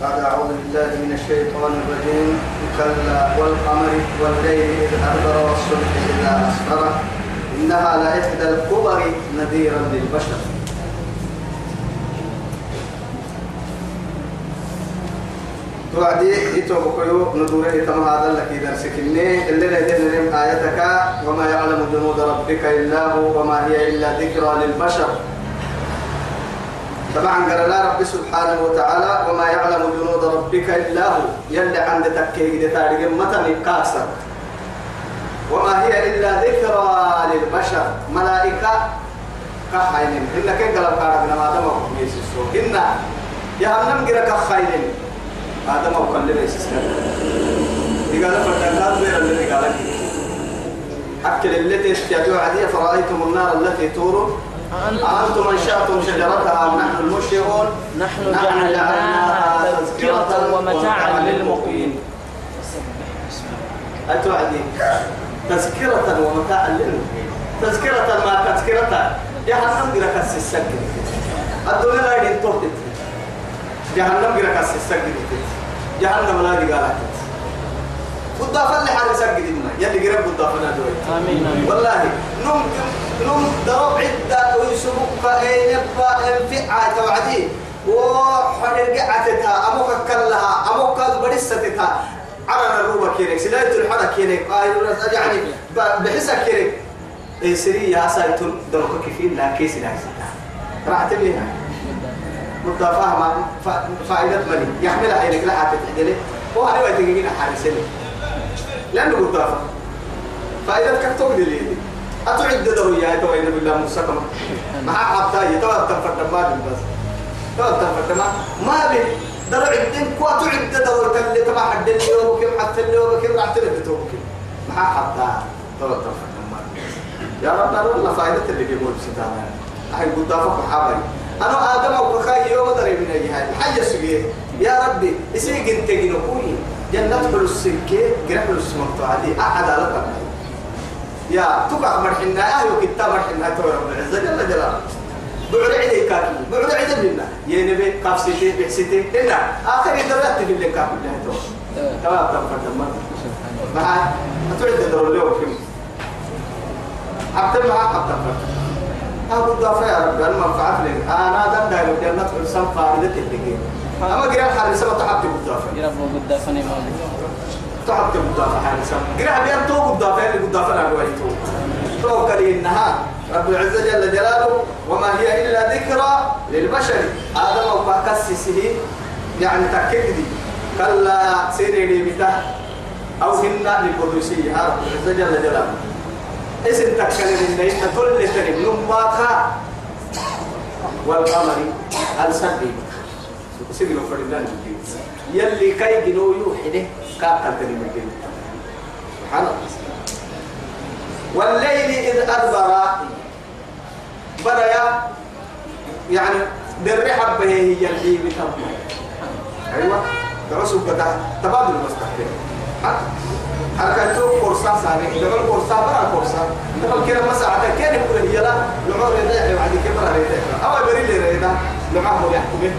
بعد أعوذ بالله من الشيطان الرجيم. كلا والقمر والليل إذ أدبر والصبح إذا أسفر إنها لإحدى الكبر نذيرا للبشر. توعدي يتوبكيو ندوري تم هذا لك إذا سكني. اللي لدينا آيتك وما يعلم جنود ربك إلا هو وما هي إلا ذكرى للبشر. طبعا قال لا رب سبحانه وتعالى وما يعلم جنود ربك إلا هو. يلي عند تكيه تاريخ متى كاسر. وما هي إلا ذكرى للبشر. ملائكة كحينين إن كن قال قارب ما دم يسسو إن يا هم نمجر كخينين ما دم وكلم يسسو يقال فتنات غير الذي قال أكل التي استجوا عدي فرأيتم النار التي تورون أنتم أنشأتم شجرتها أم نحن المنشئون نحن جعلناها تذكرة ومتاعا للمقيم. أتوعدي تذكرة ومتاعا للمقيم. تذكرة ما تذكرة. جهنم قرأ كسي السجن الدنيا لا يدين توتت جهنم قرأ كسي السجن جهنم لا يدين قالت بالضافة اللي حال سجد يلي قرأ بالضافة نادوي آمين آمين. والله نم نم ضرب عدة ويسبق أين يبقى انفعة توعدي وحرقعتها أموك كلها أموك برستها على الروبة كيرك سلاية الحرة كيرك يعني بحسها كيرك. إيه سري يا سايتون دروك كيفين لا كيس لا راح تبيها مضافة فائدة مني. يحملها إليك لا حتتحدلي وهذا ما تجينا حارسين لأنه مضافة فائدة كتوك دي أتعد له يا توين بالله مسكما مع حتى يتوى تنفرد ما بس. توى تنفرد ما. ما بي درع الدين كوا تعد له تلي تبع حد اليوم كم حتى اليوم كم راح تلي توك مع حتى توى تنفرد ما يا رب أنا والله فائدة اللي بيقول ستانا أحي قد دافع حابي أنا آدم أو بخاي يوم دري من أي هاي حاجة سجيه يا ربي إسيق انت جنوكوي جنة حلو السكة جنة حلو السمكة عادي أحد على طبعا يا تقع مرحنا أهل كتاب مرحنا تو رب العزة. جل جلاله بعد عيد كاكي بعد عيد منا. ينبي كافسيتي بحسيتي هنا. آخر درجات في اللي كافي الله تو تمام تمام تمام مع أتعد دور اليوم. كم حتى مع حتى أبو الضافة يا رب المنفعة لك. أنا دم دايما جنة الإنسان فائدة اللي أما قرأ الحارس ما تحبت بالضافة يا رب قدافني مالك تحط المضافة حارسا قرأ بيان تو مضافة اللي مضافة لا قويتو تو كرينها رب العزة جل جلاله وما هي إلا ذكرى للبشر. آدم وبكسسه يعني تكدي كلا سيري بتا أو هن للقدسية رب العزة جل جلاله. اسم تكلم إنت كل تريم نماتا والقمر السبي سيدنا فردان يلي كي جنو يوحده كاكل كلمة سبحان الله. والليل إذ أدبر. بدأ يعني در حبه هي اللي بتبقى أيوة. درسوا بدأ تبادل المستقبل. تو كورسا ساري دبل كورسا برا كورسا. دبل كده مساعدة كان يقول هي لا. لعور يدعي بعد كبر هيدا أول بريل يريدا لعور يحكمه.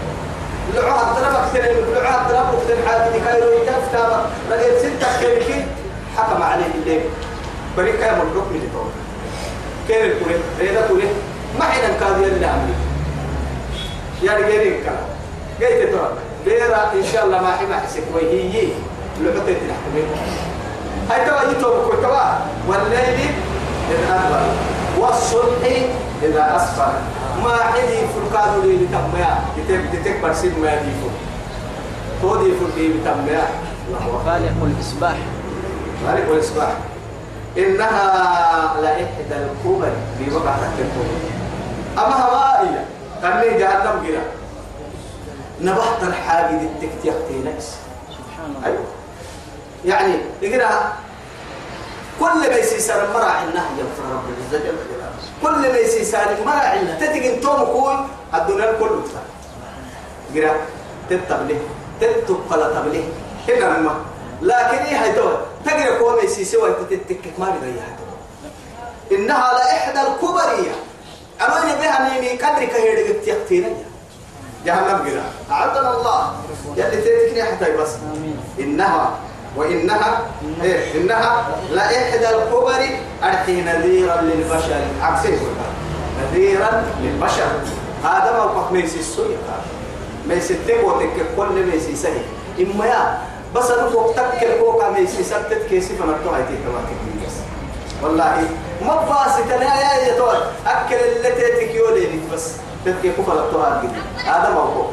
لعوها ضربك ترى لعوها ضربك ترى حاجة كايرو يتفتى لقيت ستة كيركي حكم عليه الليل بريك يا ملوك من الدور كير الكوري ريدا كوري. ما حين كاد يلي عملي يعني غيرك كلام قلت ترى؟ بيرا إن شاء الله ما حما حسك وهي لعبتي تلحكمين هاي توا يتوب كتوا والليل إذا أدبر والصبح إذا أسفر ما عدي فرقان لي بتميا يتك برسيد ما يديفو تودي فرقي بتميا فالق الإصباح مالك والإصباح إنها لإحدى الكبر في وقع تكتب أما هوائية لي جهنم جرا نبحت الحاجة دي تكتيختي نفس سبحان الله أيوه. يعني يقرأ كل ما يسيسر النهي يغفر رب العزة جل جلاله كل ما يسيسر مرع النهي تتقن توم كون الدنيا كله تفا قرأ تتبله تتبقى تبله هنا ما. لكن إيه هيدو تقرأ كون يسيسر ويتتكك ما بغيها إنها لإحدى الكبرية. أما بها ميمي قدرك هيدك تيقتين جهنم قرأ أعدنا الله. يلي إسني حتى بس. إنها وإنها إيه إنها لإحدى الكبر أرحي نذيرا للبشر. عكسه نذيرا للبشر. هذا موقف ميسي السوية ميسي تبوتك كل ميسي سهي. إما يا بس أنا فوق تكل فوق ميسي سبتت كيسي فنرتوها يتيك بس والله ما باسط لا يا يا أكل اللي تيتك يولي بس. تتكي كفل التوها هذا موقف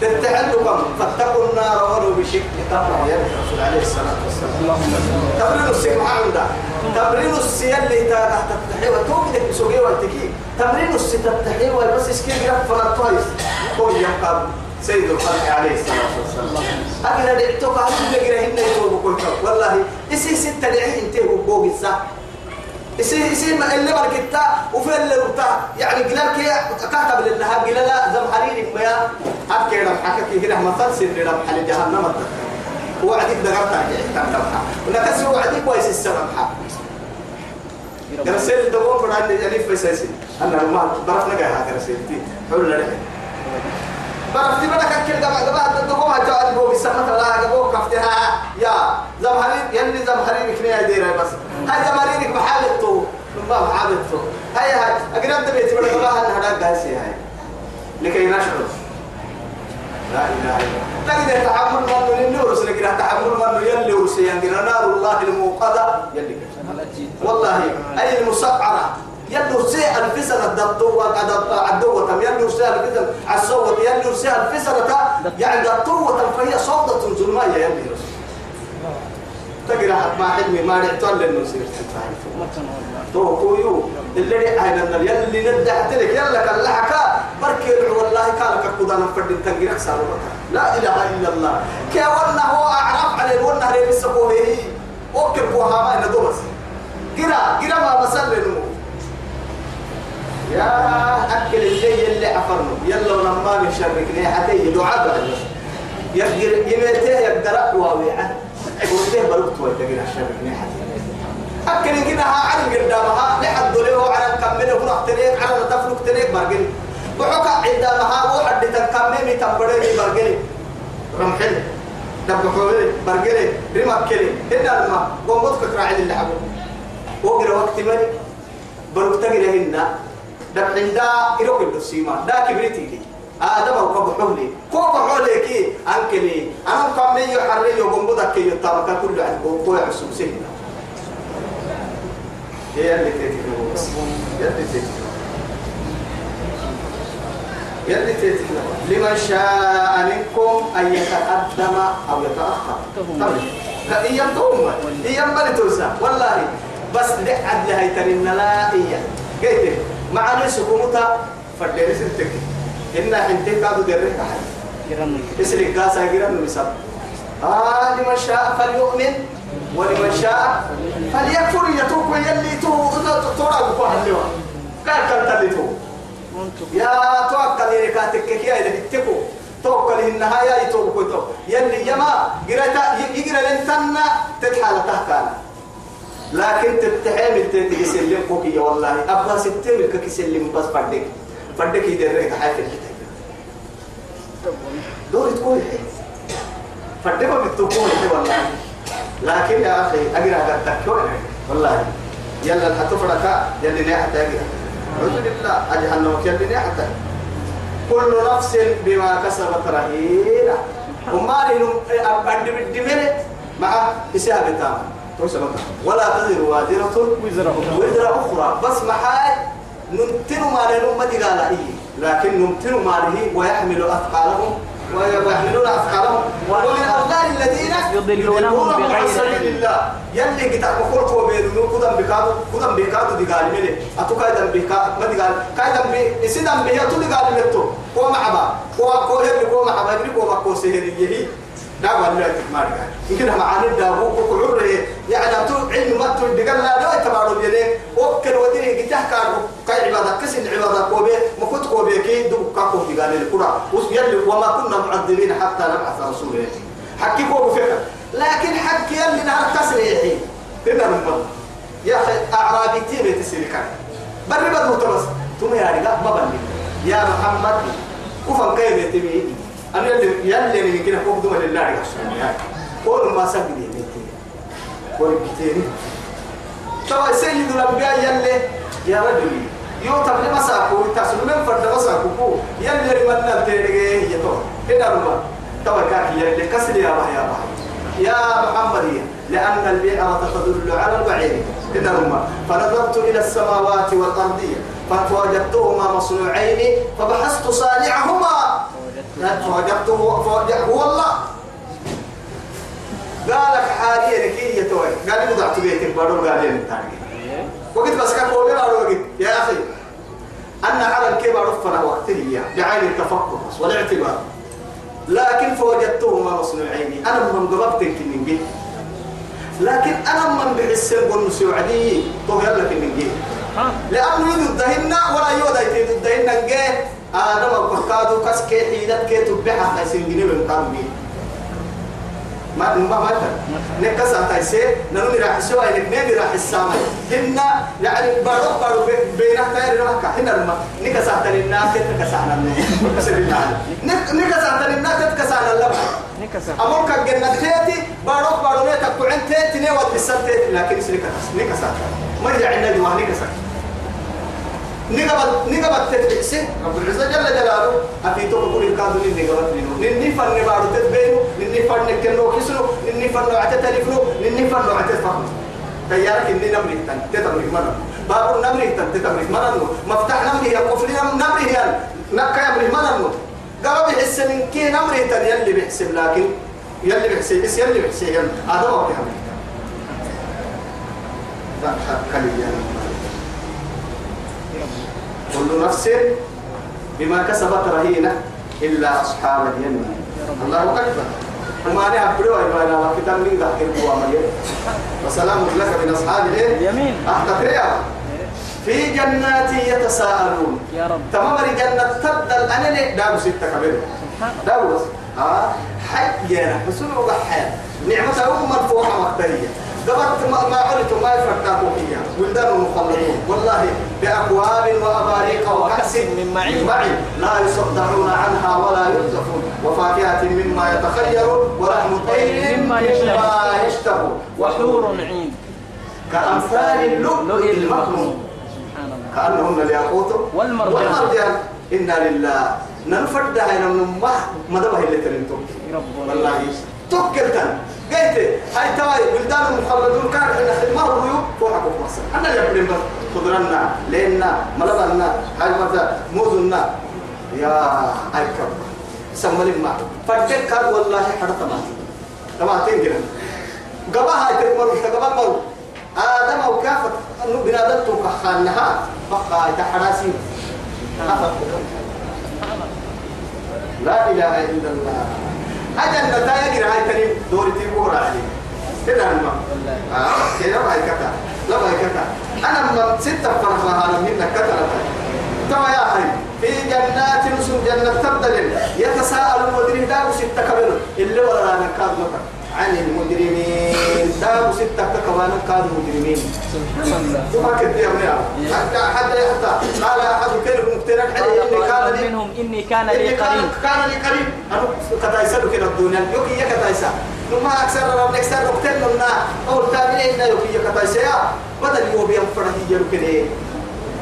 تتحدكم فاتقوا النار ولو بشق تمر يا الرسول عليه الصلاة والسلام. اللهم تمرين السي محمد تمرين السي اللي تحت التحيه وتوجد بسوقي وتكي تمرين السي تتحيه بس اسكي جرب فرطويس هو يبقى سيد الخلق عليه الصلاة والسلام. أنا دعتك على اللي جرهن يتوب كل والله إسي ستة دعي انت وبوق الساعة يصير يصير ما اللي بركتا وفي اللي ربطا يعني قلال كي كاتب للنها قلال لا زم حريري ما أبكي رم حكى كده مثل سر رم حل جهنم وعدك دقرت تحت رمحة ونكسر وعدك كويس السلام حق رسيل الدوام بدأ اللي يعني في سيسي أنا ما برفنا جاي هذا رسيلتي حول لك برفتي بدك كل دم دم الدوام هتقعد بو بسمة الله جبوك كفتها يا زمهرين يلي زمهرين كنيا ديرة بس هاي زمهرينك محالته ما محالته هاي هاي أقرب بدك الله أن هذا قاسي هاي لكي نشعر لا إله إلا الله لكن تحمل من النور سنقرأ تحمل من يلي نار الله الموقدة يلي والله أي المسعرة يلو سي الفسر الدبتو وقد عدوة يلو سي الفسر عالصوت يلو سي الفسر يعني دبتوة فهي صوتة ظلمية يلي تقرأ ما حلمي ما رعتون للنسير تو كويو. اللي أهل النار. يلي ندعت لك. يلا كان لحكا بركي والله كان كقدانا فردين تنقرك سالوك لا إله إلا الله. كي وأنا هو أعرف على الوانا هريب السبوه. هي وكب وها ما ندوبس قرأ. قرأ ما بسل لنمو يا أكل اللي اللي عفرنا يلا ولما نشركني حتى دعاء بعد. يقدر يميته يقدر واويعه قلته بلغت ويتقدر شركني حتى. أكل كده عن قدامها لحد له على كمله فرق تريك على تفرق تريك برجل وحكا عندما واحد تكمل تبرني برجل رمحل. دب حولي برجل رمك كلي هنا لما قومت كراعي اللي حبوا وقرأ وقت من بلغت كده هنا. دب عندا إروك الدسيما دا كبريتي لي آدم أو كبر حولي كوب حولي كي أنكلي. أنا لي يحري بدك كي يطابق كل عن عسوم سهنا هي اللي تتكلم بس يلي تتكلم يلي تتكلم لمن شاء منكم أن يتقدم أو يتأخر. طيب. إيام توم إيام بني توسع والله. بس لعد لهي ترين لا مع ناس حكومتا فدير سنتك إن حنتك كادو درك حي اسرق قاسا جيران نسب آه لمن شاء فليؤمن ولمن شاء فليكفر. يتوب يلي تو تورا بقى اللي قال كان تلتو يا توكل لي كاتك كي إذا تكو توكل النهاية يتوب كتو يلي يما قرأت يقرأ لنتنا تتحال تحكانا لكن تتحمل تتجي سلم كوكي والله أبغى ستين كي سلم بس فردك فردك يدرك حياتك دور تقول فردك ما بتقول والله لكن يا أخي أقرأ قدك والله يلا الحتفرك يلي نيحة أقرأ أعوذ بالله أجهنم يلي نيحة كل نفس بما كسبت رهينة وما لهم أبد بالدمر مع حساب تام ولا تزر وازرة وزر أخرى. وزر أخرى. بس محاي نمتن ما لهم ما قال إيه لكن نمتن ما له ويحمل أثقالهم ويحملون أثقالهم. ومن أولاد الذين يضلونهم بغير سبيل. الله. يلي كتاب مخلق وبينو كدم بكادو كدم بكادو دي قال مني أتو كايدم بكا ما دي قال كايدم بي إسدم بي أتو دي قال منتو كو معبا كو كو يلي كو معبا كو بكو سهري لا تكمار قال يمكن معاني كو عمره يعني أتو علم تو دي قال لا لا تبارو بيني. وكل وديني كاي عبادة كسن عبادة كوبي مكوت كوبي كي دي قال يلي وما كنا معذبين حتى نبعث رسولا حكي كوبو فكر لكن حكي يلي نهار تسريحي هنا رمضان يا أخي أعرابي تيمي تسيركا بري بدو تبس ثم يا رجال ما بني. يا محمد كفن كيف تبي أنا يلي يلي يمكن أقول دوما لله يحسن كل ما لي كل كتير ترى سيد الأنبياء يلي يا رجل يوتم لمساكو تاسو من فرد مساكو يلي من نبتلي يتو هنا رما توا يلي كسر يا بحي يا بحي يا محمد لأن البيئة تدل على البعير. هنا رما فنظرت إلى السماوات والأرضية فوجدتهما مصنوعين فبحثت صانعهما. فوجدته هو الله قالك حاليا لك هي توي؟ قال لي وضعت بيتك بارو قال لي الثاني وقت بس كان قولي لا وقت يا أخي أن على الكبر رفنا وقته بعين التفكر والاعتبار. لكن فوجدتهما مصنوعين أنا من قبضتك من جي لكن أنا من بحس القرن سعودي طهر لك من جي لأنه يدو الدهن ولا يودا يتيدو الدهن آدم القرقادو كسكي حيدت كي تبحها حيسين جنيه من قام ما ما ما نكسر تايسي نرو راح سوا إنك نبي راح السامة هن يعني بارو بارو بينه تاير رمك هن رما نكسر تاني الناس تكسر لنا كسر الله نكسر تاني الناس تكسر لنا نكسر أمور كجنة تيتي بارو بارو نه تكوعن تيتي وتسر تيتي لكن سنكسر نكسر ما يجعلنا جوا نكسر نقبل نقبل تتبسي رب العزة جل جلاله أفي تقول الكادو نين نقبل منه. نين فن بارو تتبينه نين فن كنو كسنو نين فن عتت تلفنو نين فن عتت فهم تيارك إني نمري تن تتمرك مرة بابور نمري تن تتمرك مرة مفتاح نمري يا قفل نمري يا نكا يمري مرة قالوا بحس من كي نمري تن يلي بحسب لكن يلي بحسب بس يلي بحسب يلي. هذا ما بيهم لا كلي كل نفس بما كسبت رهينة إلا أصحاب اليمين الله أكبر. وما أنا أبدو أنا وكتاب من ذاك القوام وسلام لك من أصحاب اليمين. أحتى في جنات يتساءلون. يا رب. تمام جنة تبدل. أنا ليه داو ستة كبير؟ سبحان الله داو بس. آه. حي يا حسن وضحية نعمة أم مرفوعة مقترية. قبلت ما ما علت ما يفرقاكم فيها. ولدان مخلدون والله بأكواب وأباريق وكأس من معين. لا يصدعون عنها ولا ينزفون وفاكهة مما يتخيرون ولحم طير مما يشتهون. وحور عين. كأمثال اللؤلؤ المكنون كأنهن الياقوت. والمرجان. إنا لله. ننفرد هاي نمه ما دبه اللي ربنا والله. توكلتن قلت هاي تواي بلدان المخلدون كان إحنا خدمة فوحك في مصر. أنا اللي ابن خضرنا لنا ملبنا هاي مرتا موزنا يا أيكم. سمالي ما. فدك كان والله حرت ما تما تنجر قبا هاي تكمر قبا مرو آدم أو كافة أنه بنادته كخانها بقى تحراسي لا إله إلا الله. أجل نتايا جرى هاي تاني دوري تيبورا عليه كده أنا آه كده ما كتا لا ما كتا أنا من ستة أنا منك كتا تما يا أخي في جنات نسل جنة تبدل. يتساءل المدري داو ستة كبير. اللي ولا أنا كاد مكة عن المجرمين. داو ستة كمان كاد مجرمين. سبحان الله وما كنت يا أبني. حتى حتى حتى قال أحد كلمة مقترح عليه إني كان لي منهم. إني كان لي قريب. كان لي قريب. أنا كتايسا لو كده الدنيا يوكي يا كتايسا نما أكثر رب نكسر نقتل لنا أو التابعين إنه يوكي يا كتايسا يا بدل فرح يجرو كده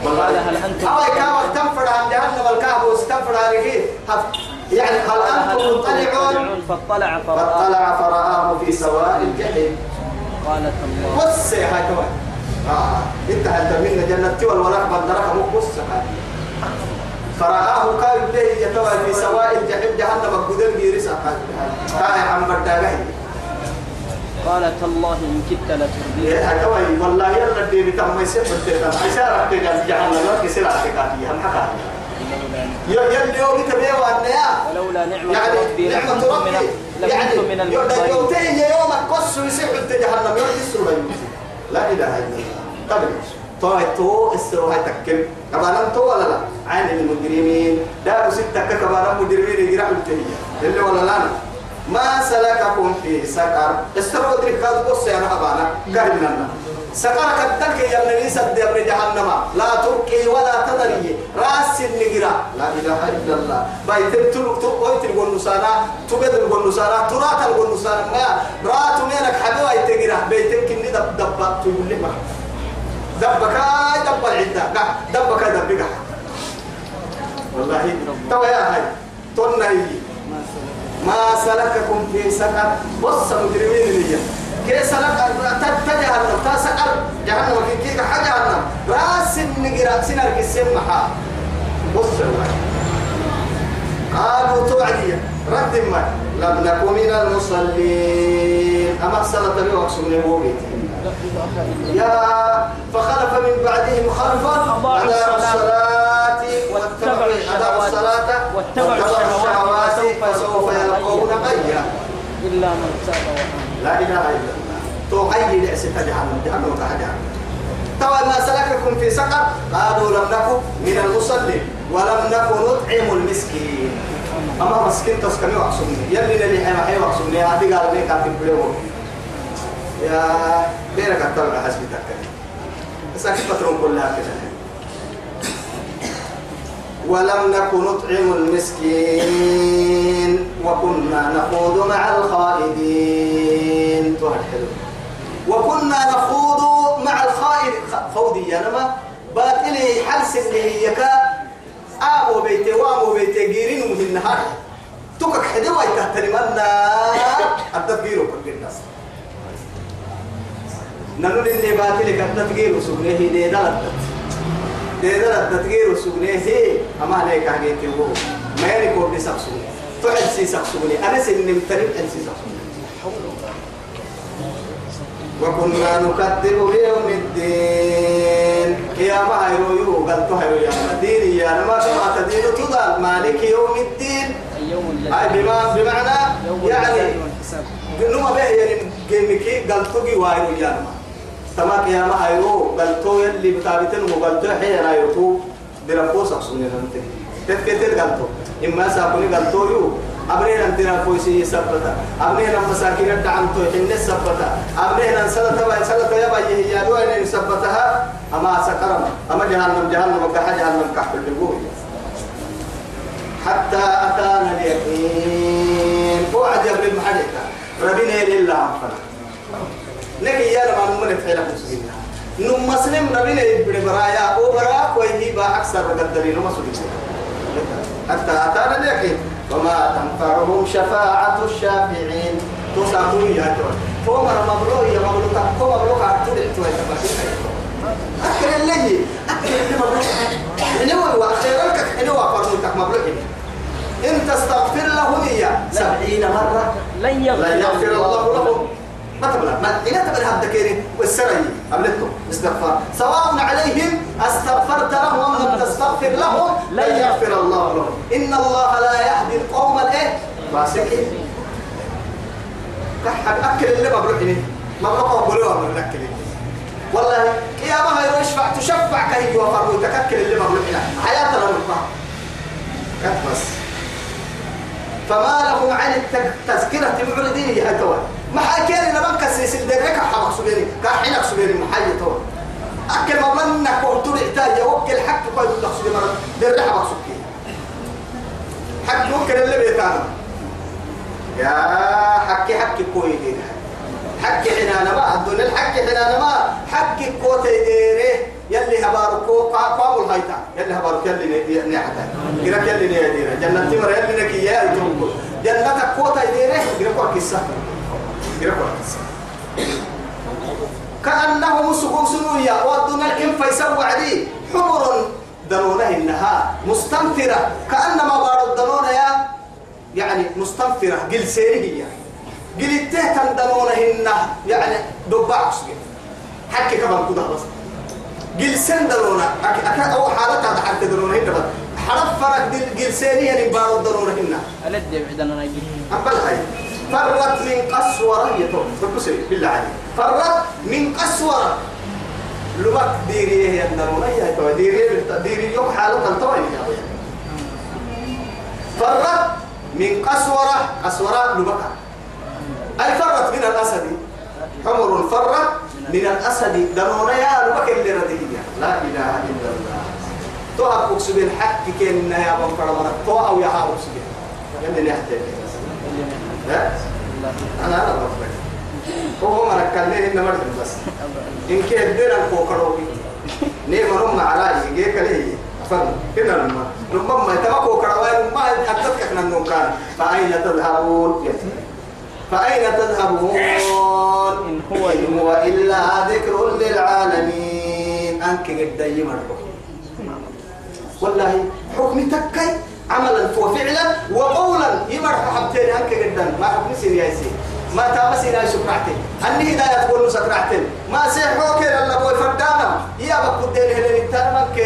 قال هل أنتم أو كاو تنفر عن جهنم الكهف واستنفر عليه يعني هل أنتم مطلعون؟ فاطلع فرآه. فاطلع فرآه في سواء الجحيم. قالت الله بص هاي كمان. آه. انت انت من جنة والولاء بندرك مو بص هاي فرآه كاي به يتوى في سواء الجحيم جهنم القدر جيرسا كاي عم بداغي قالت الله إن كدت لتردين توي والله يلا دي بتاع ما يصير بدنا عشان رحت جهنم ما كسر اعتقادي هم حكا يا يا اليوم تبيه وأنيا. ولولا نعمة يعني ربي نعمة ربي. يعني من المحضرين يوتين يومك قص ويسيح انت جهنم. يوم يسروا لا إله إلا الله. طيب تو تو السروا هاي تكل. كمان تو ولا لا؟ عين المجرمين داروا ستة كمان مجرمين يجرحوا التهية اللي ولا لا ما سلككم في سقر. استروا ذلك قد قص يا رهبانا قال لنا. سكرك الدلك يا ابن ليس يا جهنم. لا تبكي ولا تذري راس النجرة. لا إله إلا الله. بايت تلو تقوي تلقون نسانا تبدل تلقون نسانا ترى تلقون نسانا ما رات منك حبوا يتجرا بيتك كني دب دب تقول لي دبك دب العدة دبك دبك والله توا يا هاي تنهي ما سلككم في سقر. بص مجرمين اللي كي سلك تجهنم تسقر جهنم كي كي حجهنم راس النجرة سنر كسم محا بص قالوا توعدي. رد ما. لم نكن من المصلين. أما صلاة بي وأقسم لي يا فخلف من بعدهم خلفا أداروا الصلاة. واتبعوا الصلاة. واتبعوا الشهوات. فسوف يلقون غيا إلا من تاب وآمن. لا إله إلا الله. أي لأس جهنم جهنم كهجهنم توا ما سلككم في سقر. قالوا لم نكن من المصلين ولم نكن نطعم المسكين. أما مسكين تسكني وأقسمني يلي نلي حيما حيما وأقسمني هذه قال لي بلوه يا بينك الطلقة حسبي تكني بس أكيد بترون كلها كده. ولم نكن نطعم المسكين وكنا نخوض مع الخائدين. حلو. وكنا نخوض مع الخائد خوضي يا نما. باطلي حلس اللي هي كا آبو بيتي وآمو بيتي جيرين من النهار تكك حدوا يتهتني منا. التفكير كل الناس. نقول إني باطلي كالتفكير سبنيه دي دلت دي دلت تفكير سبنيه أما عليك حاجة هو ما يعني كوب سقسوني تعد سي سقسوني أنا سنم تريد أن سي سقسوني وكنا نكذب بيوم الدين يا ما هيرو قال تو هيرو يا دين يا ما كما تدين تضل مالك يوم الدين أي بما بمعنى يعني نما به يعني جيمكي قال تو جي وايرو يا ما تمام يا ما هيرو قال تو يلي بتابتن وقال تو حين رايو درقوس أقصوني ننتهي تذكر قال تو إما ساكوني قال تو يو أبنينا انتنا كويسي سبتا. أبنينا مساكين الدعم تو حين سبتا. أبنينا سنة با سنة يبا يهيا دوين سبتها. أما سكرم. أما جهنم جهنم كح جهنم كح بالجبوه حتى أتانا اليقين. وعد يبلي المحدثة ربنا لله عفنا نكي يا لما نمنا فعلا مسلمين نم مسلم ربنا يبلي برايا وبراك ويهيبا أكثر قدرين مسلمين حتى أتانا اليقين. وما تنفعهم شفاعة الشافعين. تصابوا يا جون فوق المبلوغ يا مبلوغ فوق مبلوغ أكتب احتوى أكل اللي أكل اللي اللي هو وأخيرا هو فرمتك مبلوغ. إن تستغفر له هي سبعين مرة. لن يغفر الله لهم ما تبلا ما إلى تبلا هذا كيري والسرعي. قبلتهم استغفار. سواء عليهم. أستغفرت لهم. أم لم تستغفر لهم. لن يغفر الله لهم. إن الله لا يهدي القوم الإيه؟ فاسقين كحد أكل اللي مبروحني مبروح وقولوها من الأكل والله يا ما هي يشفع تشفع كي يوفر وتككل اللي مبروحنا حياتنا مرفع بس. فما لهم عن التذكرة معرضين. يا توا ما حكينا لما كسيس الدرك حمق سبيني كحينك سبيني محي توا أكل ما منك وطلع تاج يوكل حق قيد النقص مرة. در حمق سبيني حق ممكن اللي بيتانا. يا حكي حكي كوي دين حكي حنانا ما. الدنيا الحكي حنانا ما. حكي كوتي ديري. يلي هباركو قاموا الهيتا يلي هبارك يلي نحتا قرك يلي نيدينا. جنة تمر يلي نكي يا الجنب جنة كوتا يديره قرك وركسا وركسا كأنهم سقوم سنويا والدنيا الكم فيسوى عدي حمر دنونة إنها مستنفرة. كأنما بارو الدنون يا يعني مستنفرة. قل سيري قل التهتم دنونة يعني دبع حكي كمان كده بس. قل سن درونا أكاد أو حالتها درونا هنا بس. حرف فرق قل سيني يعني بارو درونا هنا ألد بعدنا نجي أقبل هاي فرت من قسورة يتوم تبصي بالله عليك. فرت من قسورة. لمك ديري هي يا تو ديري ديري يوم حالتها التوي فرت من قسورة قسورة لمك أي فرت من الأسد؟ حمر فرت من الأسد. دنونا يا ربك اللي رديه لا إله إلا الله. تو أبوك سبين حق كنا يا من فرمان تو أو يا سبين يلي نحتاج. لا أنا أنا بفرق هو ما ركلني إنما بس. إن كان دينا كوكروبي نيم رم عراي جيك ليه فن كنا لما لما ما تبقوا كروان ما أتذكر أن نكان فأين تذهبون؟ فأين تذهبون؟ إن هو إن هو إلا ذكر للعالمين. أنك قد يمرحو والله حكم تكي عملا وفعلا وقولا. يمرح حبتين أنك قد ما حكم سيرياسي ما تامسينا شكرعتين أني هداية تقول سكرعتين ما سيحوك إلا بوي فردانا. يا بكو دين هلين التنمك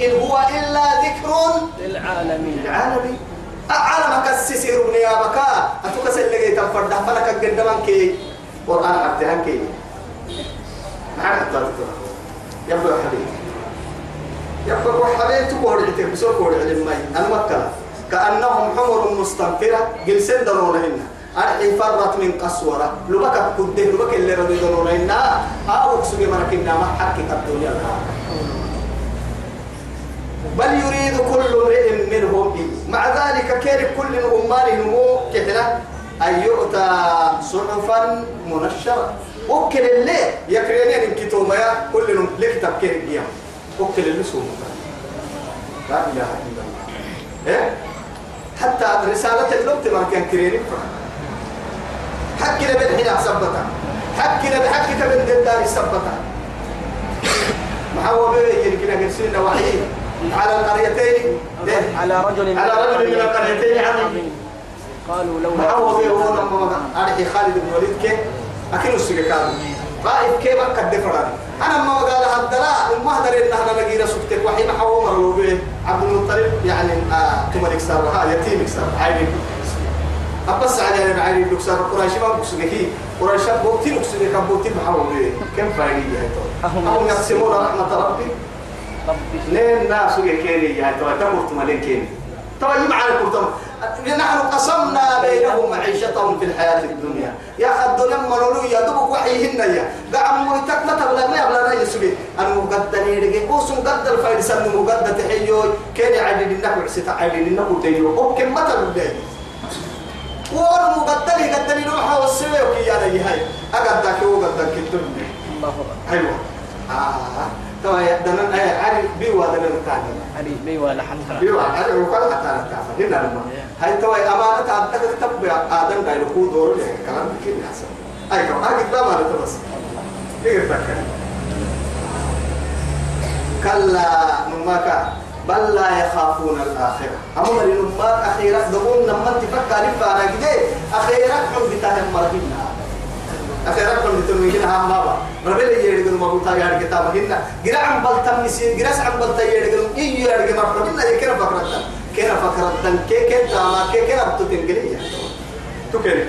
إن هو إلا ذكر للعالمين. العالمي أعلم كسسير من يا بكا. أتوكس اللي جيت فرد فلك قدامك كي قرآن عبدها كي معنا الطريقة يبقى يا حبيبي. تقول عتك بسوق قول علم ماي. أنا مكة كأنهم حمر مستنفرة جلسين دلونهن أرحي فرت من قسورة. لبك كده لبك اللي ردي دلونهن أو أكسب مركبنا ما حكي الدنيا. بل يريد كل امرئ منهم. مع ذلك كير كل أمان نمو كتنا أن يؤتى صحفا منشرة. وكل اللي يكرينين يا كل نم لكتاب كير القيام وكل اللي سوى لا إله إلا الله. إيه؟ حتى رسالة اللوت ما كان كرينين حكنا بالحين سبتا حكنا بحكك من دار سبتا محاوى بيه يمكن أن وحيد على القريتين. على رجل على رجل من القريتين. عظيم قالوا لو محاوى بيه هو لما أرحي خالد بن وليد. كي أكيد السجى كانوا قائد كيف قد فراني أنا ما قال هدلا ما هدر إن أنا رسولتك وحي محاوى مروا به عبد المطلب يعني آه تملك سار ها يتيم سار عيني أبص على أنا عيني لك سار قريش ما بكسجه قريش بوتي بكسجه كم بوتي محاوى به كم فايدة هاي هم يقسمون رحمة ربي نين ناس يكيني يا تو تمرت مالين كيني. تو يجمع لكم نحن قسمنا بينهم معيشتهم في الحياة الدنيا. يا الدنيا منولو يا دوبك وحيهن يا. قام مرتك ما تبلا ما يبلا لا يسوي. أنا مقدر نيرجع قوس مقدر فايد سن مقدر تحيو كان عدد النكو عسيت عدد النكو تيجو أو كم ما تبلا وأنا مقدر يقدر يروح والسوي وكي أنا يهاي أقدر كيو قدر كتبني الله أيوة. آه. توا يدنا أي عارف بيوا دنا نتاني علي بي ولا حتى بيوا عارف وكل حتى نتاني هنا لما. هاي توا أمانة عبدك تكتب آدم دايلو كو دور له كلام كذي حسن أي كم أكيد ده ما بس تيجي تفكر كلا نماك. بل لا يخافون الآخرة. أما لنماك أخيرا دقون لما تفكر فانا كده أخيرا حب بتاهم مرهنا أخيرا كن تنوين هم بابا ربي اللي يريد ما يا رجال تام هنا جرا عم بلتم نسين جرا عم بلت رجال إيه رجال ما ربي اللي كنا فكرتن كنا فكرتن كي كي تاما كي كنا بتتنقلي تو كيري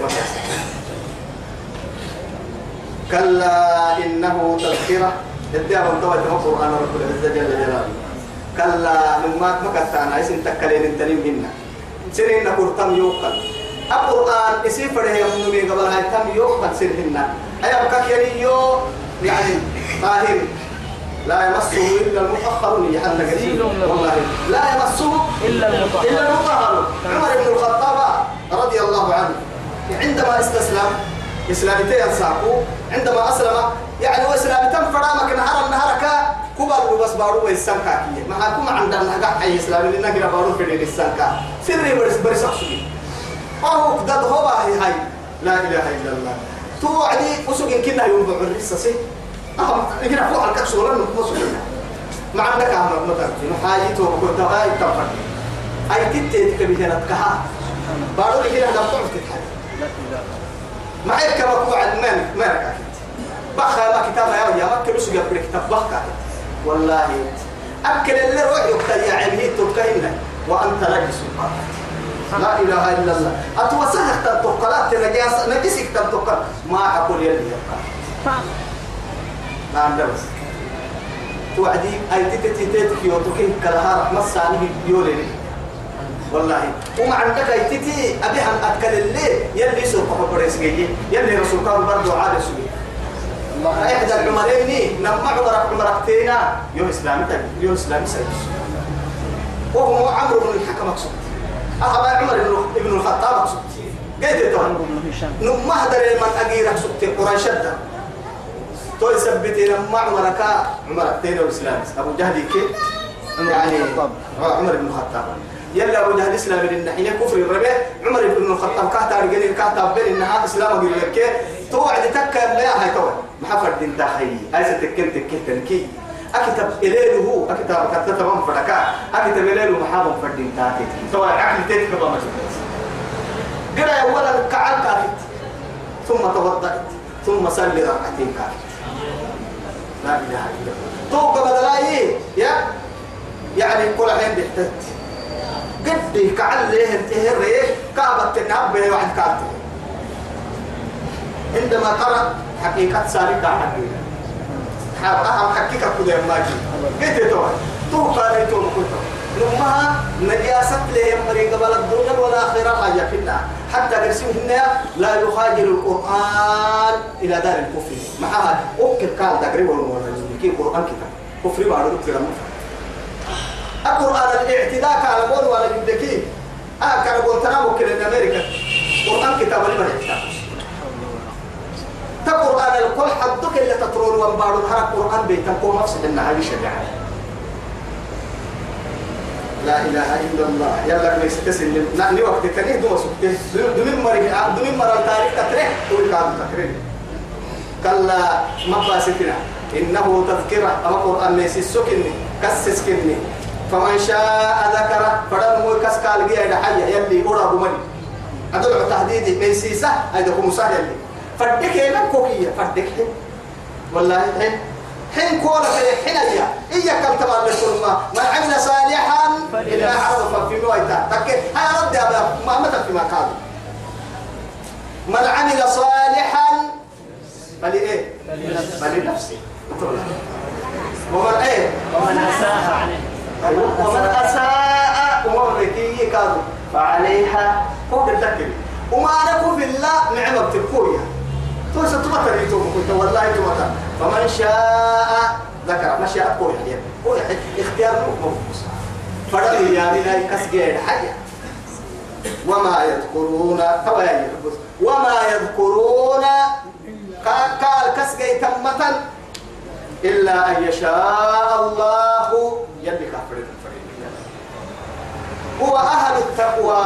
كلا إنه تذكرة. الدعوة من توجه القرآن رب العزة جل جلاله. كلا من ما مكتانا اسم تكلين التنين هنا. سنين نقول يوقن. القرآن اسم فريه يمنوني قبل هاي تم يوقن سنهن أي أبقى يو يعني طاهر. لا يمسه إلا المطهرون يحن قليل والله. لا يمسه إلا المطهر. إلا المطهر. عمر بن الخطاب رضي الله عنه عندما استسلم إسلامتين ساقو عندما أسلم يعني وإسلامتين فرامك نهار النهار كبر بس بارو ويسانكا كي ما حكم عندنا نجاح أي إسلام لنا كنا بارو في الإسلامكا سري برس برس أهو قد هو هاي. لا إله إلا الله. توعدي وسوق كنا يوم بعرس سي. أهم كنا فوق الكسورة نقص ما عندك أهم مثلا نحاجي تو كنت هاي تفر أي تتي تكبيرة كها بارو كنا لم تعرف تتحدث لا إله ما هيك هو عند مالك مالك بخا ما كتاب يا يا ما كل سوق كتاب بخا والله أكل اللي روح يقتل يا عمي تبكينا وأنت نجس لا إله إلا الله. أتوسع تنتقلات نجاس نجسك تنتقل ما أقول يلي يبقى. ما عندنا بس توعدي أي تتتي تتكي وتكين كلها رحمة سانه يولي. والله. وما عندك أي تتي أبي أن أتكل اللي يلي سوق بريس جي يلي رسول كان برضو عاد سوي إحدى العمرين نما عمرك عمركتينا يوم إسلامي يوم إسلامي سيدس وهو عمرو بن الحكم مقصود أخبر عمر بن الخطاب مقصود قيد تو عمرو بن هشام نما هدر من أجيرك سبت قريش ده تو يثبتين ما عمرك عمركتين وإسلامي أبو جهل كي عمر يعني عمر بن الخطاب. يلا أبو جهل إسلام من الناحيه كفر الربيع. عمر بن الخطاب كاتا رجل كاتا بين إنها إسلام قال لك توعد تكا لا هاي تو ما حفر دين تاخي. هاي ستكن تكن تنكي. أكتب اليه هو أكتب كتب من فدكا أكتب اليه محام فدين تاكي تو عقل تك بما قرأ اولا كعل كافت ثم توضأت. ثم صلي ركعتين كافت لا إله إلا الله. تو قبل يا يعني كل حين بيحتاج قد كعل ليه انتهر إيه؟ كعبة الناب به واحد كاتب. عندما قرأ حقيقة سارقة حقيقة. أهم حقيقة كده ما جي قلت تو تو قال تو كنت نمها نجاسة لهم مريق قبل الدنيا والآخرة حاجة فينا حتى قرسمهن لا يخاجر القرآن إلى دار الكفر. معها أوكل قال تقريبا كي قرآن كتاب كفر بعد كده القرآن الاعتداء على قول ولا يبدكي آه كان قول تنامو كده أمريكا. قرآن كتاب لما يحتاج تقرآن الكل حدك اللي تطرون وانبارون هذا القرآن بيتنكو مفسد إنها هذه شريعة لا إله إلا الله. يلا كنيس تسل نحن وقت كنيه دو سكته دمين مري دمين مرة تاريخ تتريه. تقول كان تكرين كلا ما باستنا إنه تذكرة. أما قرآن ميسي سكني كسس كني فمن شاء ذكر فدم هو كسكال جي هذا حي. يلي أورا بمن أدل تهديد ميسي سه هذا هو مسهل يلي فدك هنا كوكية فدك حين والله حين حين كولا في حين يا إياك كم تبع للكلمة من عمل صالحا إلا عرف في مويتا. تك هاي رد يا باب ما متى في مكان من عمل صالحا فلإيه فلنفسه ومن إيه؟ ومن أساء عنه ومن أساء ومن ركي كادو فعليها فوق الذكر وما نكون في الله نعمة بتكوية توسى تمتر يتوب. كنت والله تمتر فمن شاء ذكر. ما شاء قوي حيا قوي اختيار مفوس فرد يا بنا كسجين حيا وما يذكرون طبعا وما يذكرون قال كسجي تمتا إلا أن يشاء الله. يلي كافر هو أهل التقوى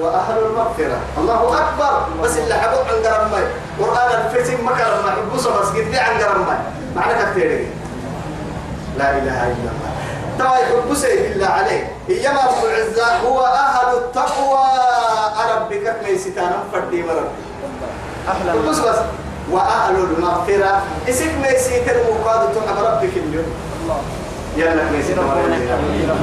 وأهل المغفرة. الله أكبر. بس اللي حبوا عن قرم ماي قرآن الفتن ما كرم ماي بوسا بس قد لي عن قرم ماي. معنى كثير. لا إله إلا الله. ترى يحب سيد الله عليه. إيما رب العزة هو أهل التقوى. أربك ميستانا فردي مرب أحلى بص بس. وأهل المغفرة. اسم ميسيت المقاد تحب ربك اليوم. يلا ميسيت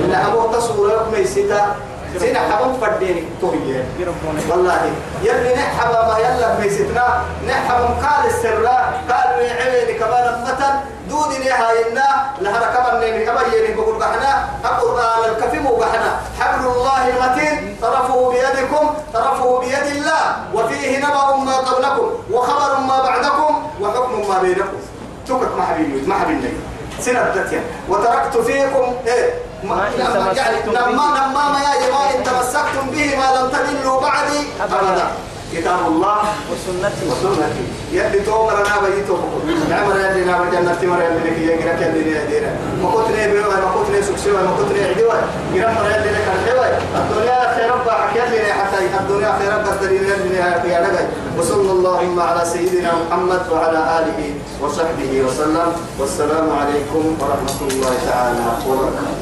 لا أبو تصور ميسيتا سينا حبم فرديني توهي يربونك والله يلي نحب ما يلا ميسيتنا نحب قال السرلا قال يعيني كمان مثلا دودي نهاينا لهنا كمان نيني كمان يني بقول بحنا القرآن الكفيم وبحنا حبل الله المتين طرفه بيدكم طرفه بيد الله وفيه نبأ ما قبلكم وخبر ما بعدكم وحكم ما بينكم. تكت ما حبيبي ما حبيبي. سنة وتركت فيكم إيه؟ ما إن تمسكتم به. نما نما ما يا إن تمسكتم به ما لم تضلوا بعدي. أبداً. كتاب الله وسنتي. وسنتي. يلي تومر أنا بيتو نعمر يلي نعمر جنة تمر يلي لك يجرك يلي يدينا ما كنت نبي ما كنت نسكسي ما كنت نعدوا جرام يلي لك الحوي الدنيا خير رب حكيت حتى الدنيا خير رب الدليل يلي يا رجل وصلى اللهم على سيدنا محمد وعلى آله وصحبه وسلم. والسلام عليكم ورحمة الله تعالى وبركاته.